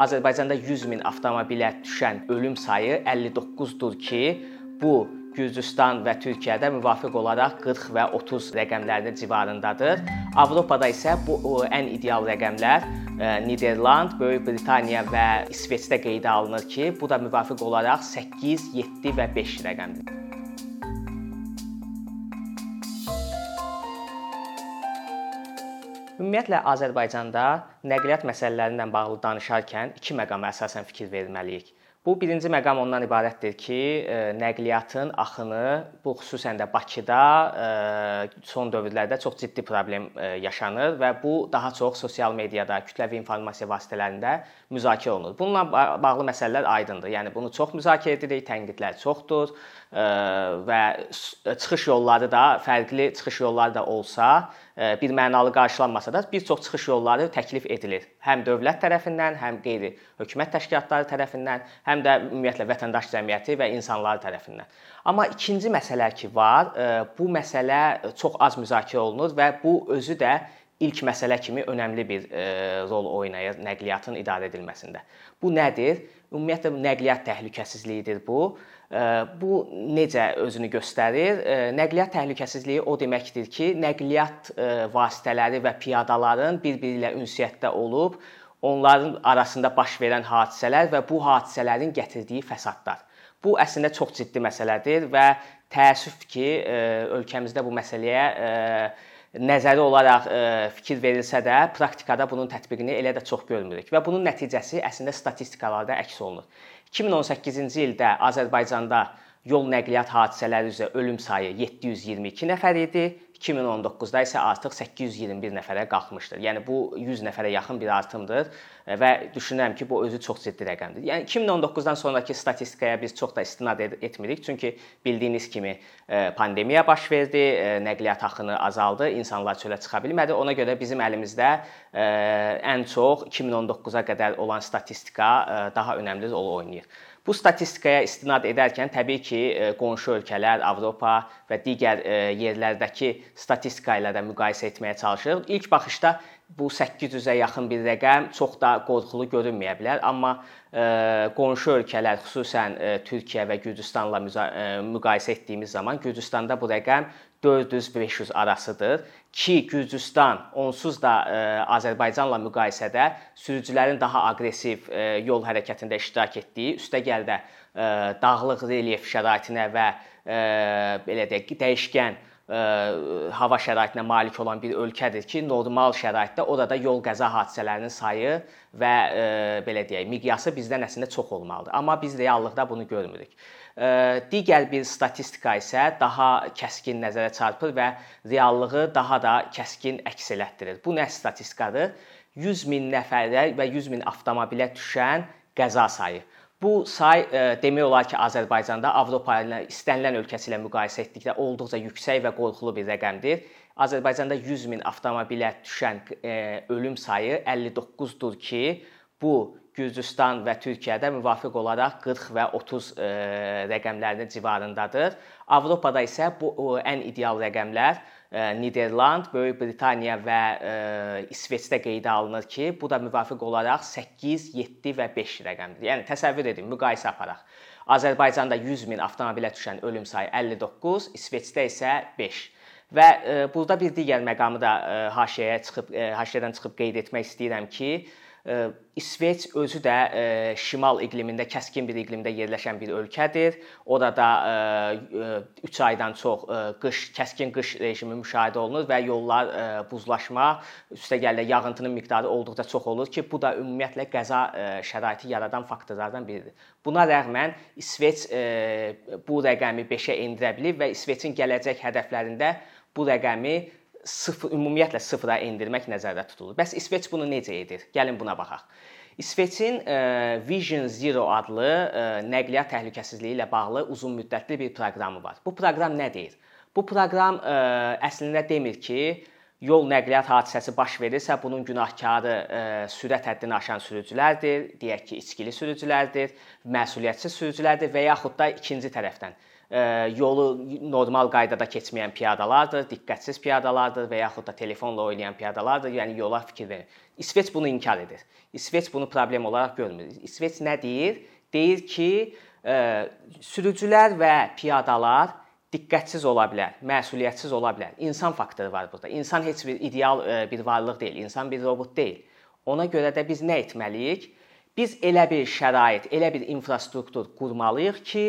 Azərbaycanda 100 min avtomobilə düşən ölüm sayı 59-dur ki, bu Gürcüstan və Türkiyədə müvafiq olaraq 40 və 30 rəqəmlərinin civarındadır. Avropada isə bu ən ideal rəqəmlər e, Niderland, Böyük Britaniya və İsveçdə qeydə alınır ki, bu da müvafiq olaraq 8, 7 və 5 rəqəmdir. Ümumiyyətlə Azərbaycanda nəqliyyat məsələləri ilə bağlı danışarkən iki məqama əsasən fikir verməliyik. Bu birinci məqam ondan ibarətdir ki, e, nəqliyyatın axını bu xüsusən də Bakıda e, son dövrlərdə çox ciddi problem e, yaşanır və bu daha çox sosial mediada, kütləvi informasiya vasitələrində müzakirə olunur. Bununla bağlı məsələlər aydındır. Yəni bunu çox müzakirə edirik, tənqidlər çoxdur və çıxış yolları da fərqli çıxış yolları da olsa, bir mənalı qarşılanmasa da bir çox çıxış yolları təklif edilir. Həm dövlət tərəfindən, həm qeyri-hökumət təşkilatları tərəfindən, həm də ümumiyyətlə vətəndaş cəmiyyəti və insanlar tərəfindən. Amma ikinci məsələ ki var, bu məsələ çox az müzakirə olunur və bu özü də ilk məsələ kimi önəmli bir rol oynayır nəqliyyatın idarə edilməsində. Bu nədir? Ümumiyyətlə nəqliyyat təhlükəsizliyidir bu. Bu necə özünü göstərir? Nəqliyyat təhlükəsizliyi o deməkdir ki, nəqliyyat vasitələri və piyadaların bir-biri ilə ünsiyyətdə olub, onların arasında baş verən hadisələr və bu hadisələrin gətirdiyi fəsadlar. Bu əslində çox ciddi məsələdir və təəssüf ki, ölkəmizdə bu məsələyə nəzəri olaraq fikir verilsə də, praktikada bunun tətbiqini elə də çox görmürük və bunun nəticəsi əslində statistikalarda əks olunur. 2018-ci ildə Azərbaycanda yol nəqliyyat hadisələri üzrə ölüm sayı 722 nəfər idi. 2019-da isə artıq 821 nəfərə qalxmışdır. Yəni bu 100 nəfərə yaxın bir artımdır və düşünürəm ki, bu özü çox ciddi rəqəmdir. Yəni 2019-dan sonrakı statistikaya biz çox da istinad etmirik, çünki bildiyiniz kimi e, pandemiya baş verdi, e, nəqliyyat axını azaldı, insanlar çölə çıxa bilmədi. Ona görə bizim əlimizdə e, ən çox 2019-a qədər olan statistika daha önəmli rol oynayır. Bu statistikaya istinad edərkən təbii ki, e, qonşu ölkələr, Avropa və digər e, yerlərdəki statistika ilə də müqayisə etməyə çalışırıq. İlk baxışda bu 800-ə yaxın bir rəqəm çox da qorxulu görünməyə bilər, amma e, qonşu ölkələr, xüsusən Türkiyə və Gürcüstanla müqayisə etdiyimiz zaman Gürcüstanda bu rəqəm 400-500 arasıdır ki, Gürcüstan onsuz da ə, e, Azərbaycanla müqayisədə sürücülərin daha aqressiv ə, e, yol hərəkətində iştirak etdiyi, üstəgəl də ə, e, dağlıq relyef şəraitinə və ə, belə deyək, dəyişkən ə, hava şəraitinə malik olan bir ölkədir ki, normal şəraitdə orada yol qəza hadisələrinin sayı və ə, belə deyək, miqyası bizdən əslində çox olmalıdır. Amma biz reallıqda bunu görmürük. Digər bir statistika isə daha kəskin nəzərə çarpır və reallığı daha da kəskin əks elətdirir. Bu nə statistikadır? 100 min nəfərə və 100 min avtomobilə düşən qəza sayı. Bu say demək olar ki, Azərbaycanda Avropa ilə istənilən ölkəsi ilə müqayisə etdikdə olduqca yüksək və qorxulu bir rəqəmdir. Azərbaycanda 100 min avtomobilə düşən ölüm sayı 59-dur ki, bu Gürcüstan və Türkiyədə müvafiq olaraq 40 və 30 e, rəqəmlərinin civarındadır. Avropada isə bu ən ideal rəqəmlər e, Niderland, Böyük Britaniya və e, İsveçdə qeydə alınır ki, bu da müvafiq olaraq 8, 7 və 5 rəqəmdir. Yəni təsəvvür edin, müqayisə aparaq. Azərbaycanda 100 min avtomobilə düşən ölüm sayı 59, İsveçdə isə 5. Və e, burada bir digər məqamı da e, haşiyəyə çıxıb haşiyədən çıxıb qeyd etmək istəyirəm ki, İsveç özü də şimal iqlimində, kəskin bir iqlimdə yerləşən bir ölkədir. Orada 3 aydan çox qış, kəskin qış rejimi müşahidə olunur və yollar buzlaşma, üstəgəl də yağıntının miqdarı olduqca çox olur ki, bu da ümumiyyətlə qəza şəraiti yaradan faktorlardan biridir. Buna rəğmən İsveç bu rəqəmi 5-ə endirə bilib və İsveçin gələcək hədəflərində bu rəqəmi sıfır ümumiyyətlə sıfıra endirmək nəzərdə tutulur. Bəs İsveç bunu necə edir? Gəlin buna baxaq. İsveçin e, Vision Zero adlı e, nəqliyyat təhlükəsizliyi ilə bağlı uzun müddətli bir proqramı var. Bu proqram nə deyir? Bu proqram e, əslində demir ki, yol nəqliyyat hadisəsi baş verirsə, bunun günahkarı sürət həddini aşan sürücülərdir, deyək ki, içkili sürücülərdir, məsuliyyətsiz sürücülərdir və yaxud da ikinci tərəfdən yolu normal qaydada keçməyən piyadalardır, diqqətsiz piyadalardır və yaxud da telefonla oynayan piyadalardır. Yəni yola fikir verin. İsveç bunu inkar edir. İsveç bunu problem olaraq görmür. İsveç nə deyir? Deyir ki, sürücülər və piyadalar diqqətsiz ola bilər, məsuliyyətsiz ola bilər. İnsan faktoru var burada. İnsan heç bir ideal bir varlıq deyil. İnsan bir robot deyil. Ona görə də biz nə etməliyik? Biz elə bir şərait, elə bir infrastruktur qurmalıyıq ki,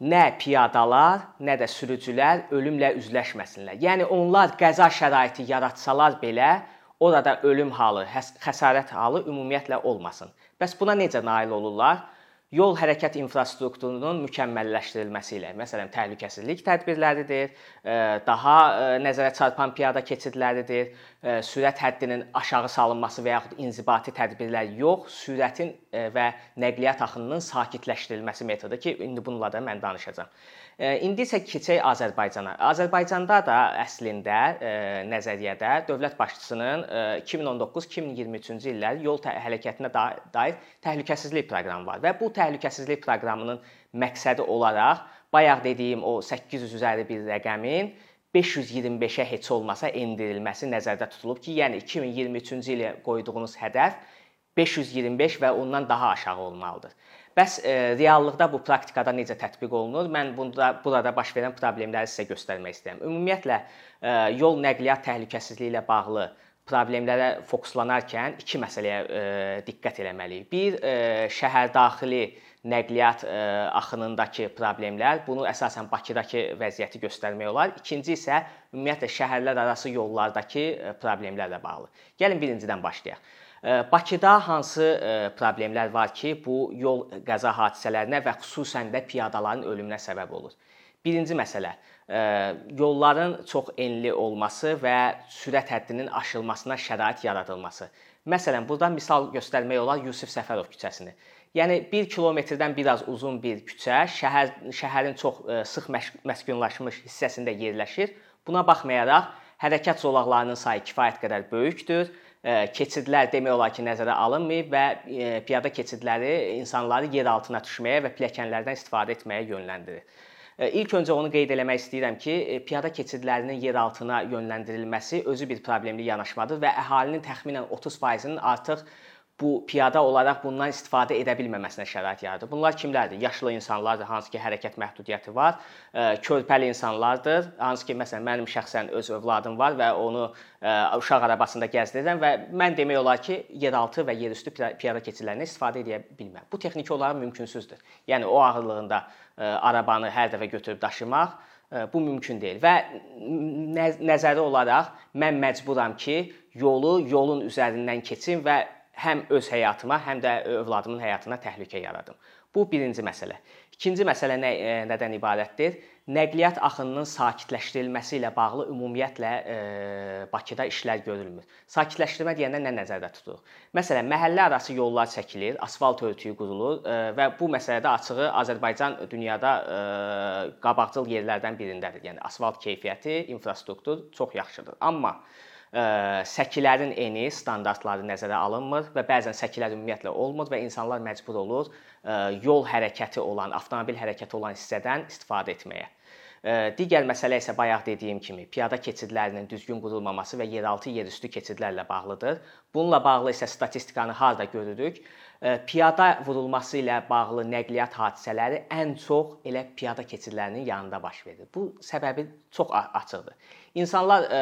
nə piyadalar, nə də sürücülər ölümlə üzləşməsinlər. Yəni onlar qəza şəraiti yaratsalar belə, orada ölüm halı, xəsarət halı ümumiyyətlə olmasın. Bəs buna necə nail olurlar? Yol hərəkət infrastrukturunun mükəmməlləşdirilməsi ilə, məsələn, təhlükəsizlik tədbirləridir, e, daha e, nəzərə çarpan piyada keçidləridir, e, sürət həddinin aşağı salınması və yaxud inzibati tədbirlər yox, sürətin və nəqliyyat axınının sakitləşdirilməsi metodu ki, indi bununla da mən danışacağam. İndi isə keçək Azərbaycana. Azərbaycanda da əslində nəzəriyyədə dövlət başçısının 2019-2023-cü illər yol hərəkətinə dair təhlükəsizlik proqramı var və bu təhlükəsizlik proqramının məqsədi olaraq bayaq dediyim o 800 üzəri bir rəqəmin 525-ə heç olmasa endirilməsi nəzərdə tutulub ki, yəni 2023-cü ilə qoyduğunuz hədəf 525 və ondan daha aşağı olmalıdır. Bəs e, reallıqda bu praktikada necə tətbiq olunur? Mən bunda burada baş verən problemləri sizə göstərmək istəyirəm. Ümumiyyətlə e, yol nəqliyyat təhlükəsizliyi ilə bağlı problemlərə fokuslanarkən iki məsələyə e, diqqət eləməliyik. Bir, e, şəhər daxili nəqliyyat e, axınındakı problemlər, bunu əsasən Bakıdakı vəziyyəti göstərmək olar. İkinci isə ümumiyyətlə şəhərlər arası yollardakı e, problemlərlə bağlı. Gəlin birincidən başlayaq. Bakıda hansı problemlər var ki, bu yol qəza hadisələrinə və xüsusən də piyadaların ölümünə səbəb olur? Birinci məsələ yolların çox enli olması və sürət həddinin aşılmasına şərait yaradılması. Məsələn, burada misal göstərmək olar Yusif Səfərov küçəsini. Yəni 1 kilometrdən biraz uzun bir küçə, şəhər şəhərin çox sıx məskunlaşmış hissəsində yerləşir. Buna baxmayaraq hərəkət zolaqlarının sayı kifayət qədər böyükdür keçidlər demək olar ki, nəzərə alınmayıb və piyada keçidləri insanları yer altına düşməyə və pilləkənlərdən istifadə etməyə yönləndirir. İlk öncə onu qeyd eləmək istəyirəm ki, piyada keçidlərinin yer altına yönləndirilməsi özü bir problemli yanaşmadır və əhalinin təxminən 30%-nin artıq bu piyada olaraq bundan istifadə edə bilməməsinə şərait yaradır. Bunlar kimlərdir? Yaşlı insanlardır, hansı ki, hərəkət məhdudiyyəti var, körpəli insanlardır, hansı ki, məsələn, mənim şəxsən öz övladım var və onu uşaq arabasında gəzdirirəm və mən demək olar ki, yeraltı və yerüstü piyada keçidlərindən istifadə edə bilməm. Bu texniki olaraq mümkünsüzdür. Yəni o ağırlığında arabanı hər dəfə götürüb daşımaq bu mümkün deyil və nəzəri olaraq mən məcburam ki, yolu yolun üzərindən keçim və həm öz həyatıma, həm də övladımın həyatına təhlükə yaradım. Bu birinci məsələ. İkinci məsələ nə, e, nədən ibarətdir? Nəqliyyat axınının sakitləşdirilməsi ilə bağlı ümumiyyətlə e, Bakıda işlər görülmür. Sakitləşdirmə deyəndə nə nəzərdə tutulur? Məsələn, məhəllə arası yollar çəkilir, asfalt örtüyü qurulur e, və bu məsələdə açığı Azərbaycan dünyada e, qabaqcıl yerlərdən birindədir. Yəni asfalt keyfiyyəti, infrastruktur çox yaxşıdır. Amma səkilərin eni, standartları nəzərə alınmır və bəzən səkilər ümumiyyətlə olmur və insanlar məcbur olur yol hərəkəti olan, avtomobil hərəkəti olan hissədən istifadə etməyə. Digər məsələ isə bayaq dediyim kimi piyada keçidlərinin düzgün qurulmaması və yeraltı yerüstü keçidlərlə bağlıdır. Bununla bağlı isə statistikanı harda görürük? Piyada vurulması ilə bağlı nəqliyyat hadisələri ən çox elə piyada keçidlərinin yanında baş verir. Bu səbəbi çox açıqdır. İnsanlar ə,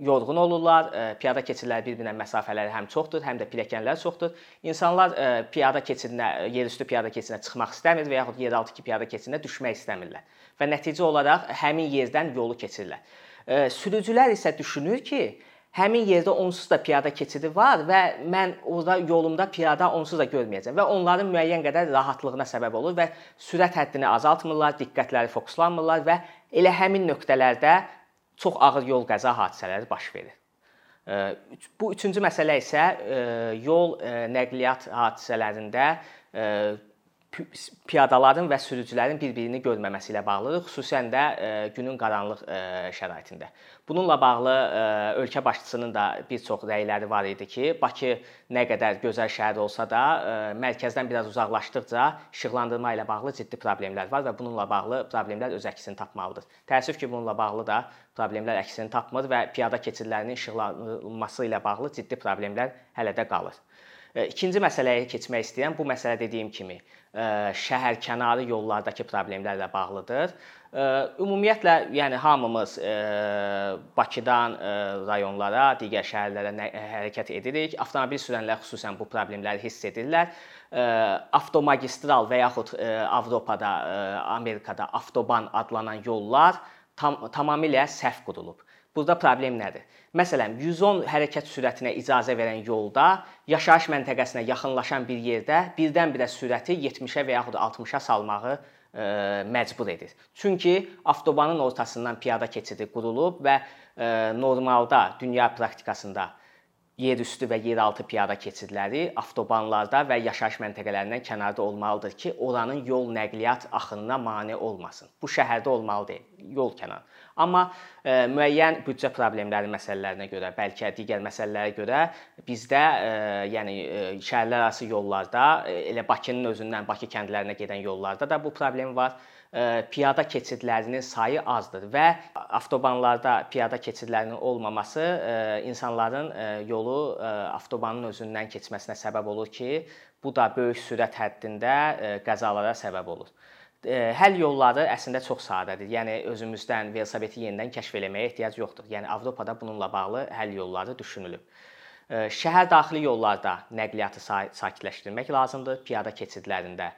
yorğun olurlar, ə, piyada keçidləri bir-birinə məsafələri həm çoxdur, həm də pilləkənlər çoxdur. İnsanlar ə, piyada keçidinə, yerüstü piyada keçidinə çıxmaq istəmir və yaxud yeraltı piyada keçidinə düşmək istəmirlər və nəticə olaraq həmin yerdən yolu keçirlər. Sürücülər isə düşünür ki, həmin yerdə onsuz da piyada keçidi var və mən orada yolumda piyada onsuz da görməyəcəm və onların müəyyən qədər rahatlığına səbəb olur və sürət həddini azaltmırlar, diqqətləri fokuslanmırlar və elə həmin nöqtələrdə çox ağır yol qəza hadisələri baş verir. Bu üçüncü məsələ isə yol nəqliyyat hadisələrində piyadaların və sürücülərin bir-birini görməməsi ilə bağlıdır, xüsusən də günün qaranlıq şəraitində. Bununla bağlı ölkə başçısının da bir çox rəyləri var idi ki, Bakı nə qədər gözəl şəhər olsa da, mərkəzdən biraz uzaqlaşdıqca işıqlandırma ilə bağlı ciddi problemlər var və bununla bağlı problemlər öz əksini tapmalıdır. Təəssüf ki, bununla bağlı da problemlər əksini tapmır və piyada keçidlərinin işıqlandırılması ilə bağlı ciddi problemlər hələ də qalır. İkinci məsələyə keçmək istəyirəm. Bu məsələ dediyim kimi şəhərkənarı yollardakı problemlərlə bağlıdır. Ümumiyyətlə, yəni hamımız Bakıdan rayonlara, digər şəhərlərə hərəkət edirik. Avtomobil sürənlər xüsusən bu problemləri hiss edirlər. Avtomagistral və yaxud Avropada, Amerikada avtoban adlanan yollar tam tamamilə səhv qurulub. Burada problem nədir? Məsələn, 110 hərəkət sürətinə icazə verən yolda yaşayış məntəqəsinə yaxınlaşan bir yerdə birdən-birə sürəti 70-ə və yaxud 60-a salmağı ə, e, məcbur edir. Çünki avtobanın ortasından piyada keçidi qurulub və ə, e, normalda dünya praktikasında yerüstü və yeraltı piyada keçidləri avtobanlarda və yaşayış məntəqələrindən kənarda olmalıdır ki, oranın yol nəqliyyat axınına mane olmasın. Bu şəhərdə olmalı deyil, yol kənarı. Amma e, müəyyən büdcə problemləri məsələlərinə görə, bəlkə digər məsələlərə görə bizdə e, yəni e, şəhərlər arası yollarda, e, elə Bakının özündən Bakı kəndlərinə gedən yollarda da bu problem var piyada keçidlərinin sayı azdır və avtobanlarda piyada keçidlərinin olmaması insanların yolu avtobanın özündən keçməsinə səbəb olur ki, bu da böyük sürət həddində qəzalara səbəb olur. Həll yolları əslində çox sadədir. Yəni özümüzdən velosipedi yenidən kəşf etməyə ehtiyac yoxdur. Yəni Avropada bununla bağlı həll yolları düşünülüb. Şəhər daxili yollarda nəqliyyatı sakitləşdirmək lazımdır. Piyada keçidlərində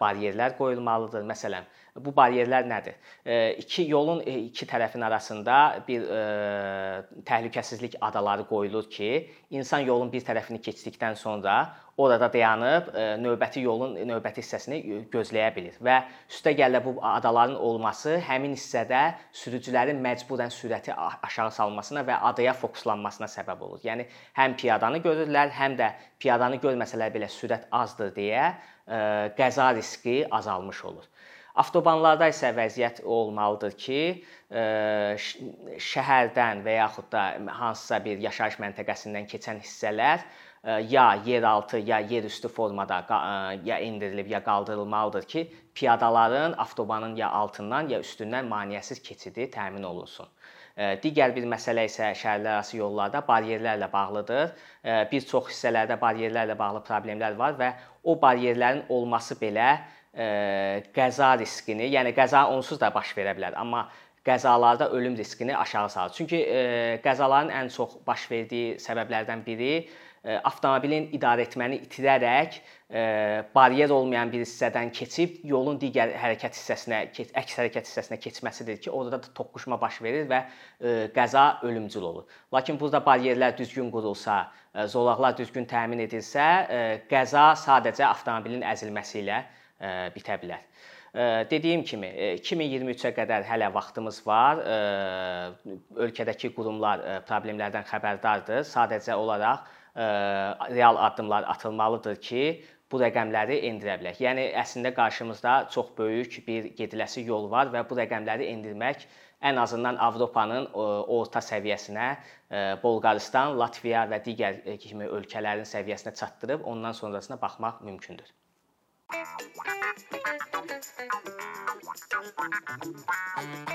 baryerlər qoyulmalıdır. Məsələn, bu baryerlər nədir? İki yolun iki tərəfin arasında bir təhlükəsizlik adaları qoyulur ki, insan yolun bir tərəfini keçdikdən sonra orada dayanıb növbəti yolun növbəti hissəsini gözləyə bilir və üstəgələ bu adaların olması həmin hissədə sürücülərin məcburən sürəti aşağı salmasına və adaya fokuslanmasına səbəb olur. Yəni həm piyadanı görürlər, həm də piyadanı görməsələr belə sürət azdır deyə qəza riski azalmış olur. Avtobanlarda isə vəziyyət olmalıdır ki, şəhərdən və yaxud da hansısa bir yaşayış məntəqəsindən keçən hissələr ya yeraltı, ya yerüstü formada ya endirilib, ya qaldırılmalıdır ki, piyadaların avtobanın ya altından, ya üstündən maneəsiz keçidi təmin olunsun. Digər bir məsələ isə şəhərlərarası yollarda baryerlərlə bağlıdır. Bir çox hissələrdə baryerlərlə bağlı problemlər var və o baryerlərin olması belə qəza riskini, yəni qəza onsuz da baş verə bilər, amma qəzalarda ölüm riskini aşağı salır. Çünki qəzaların ən çox baş verdiyi səbəblərdən biri avtomobilin idarəetməni itirərək baryer olmayan bir hissədən keçib yolun digər hərəkət hissəsinə, əks hərəkət hissəsinə keçməsidir ki, orada da toqquşma baş verir və qəza ölümcül olur. Lakin burada baryerlər düzgün qurulsa, zolaqlar düzgün təmin edilsə, qəza sadəcə avtomobilin əzilməsi ilə bitə bilər. Dediyim kimi 2023-ə qədər hələ vaxtımız var. Ölkədəki qurumlar problemlərdən xəbərdardır. Sadəcə olaraq real addımlar atılmalıdır ki, bu rəqəmləri endirə bilək. Yəni əslində qarşımızda çox böyük bir gediləsi yol var və bu rəqəmləri endirmək ən azından Avropanın orta səviyyəsinə Bolqarıstan, Latviya və digər kimi ölkələrin səviyyəsinə çatdırıb ondan sonrasına baxmaq mümkündür. Thank you.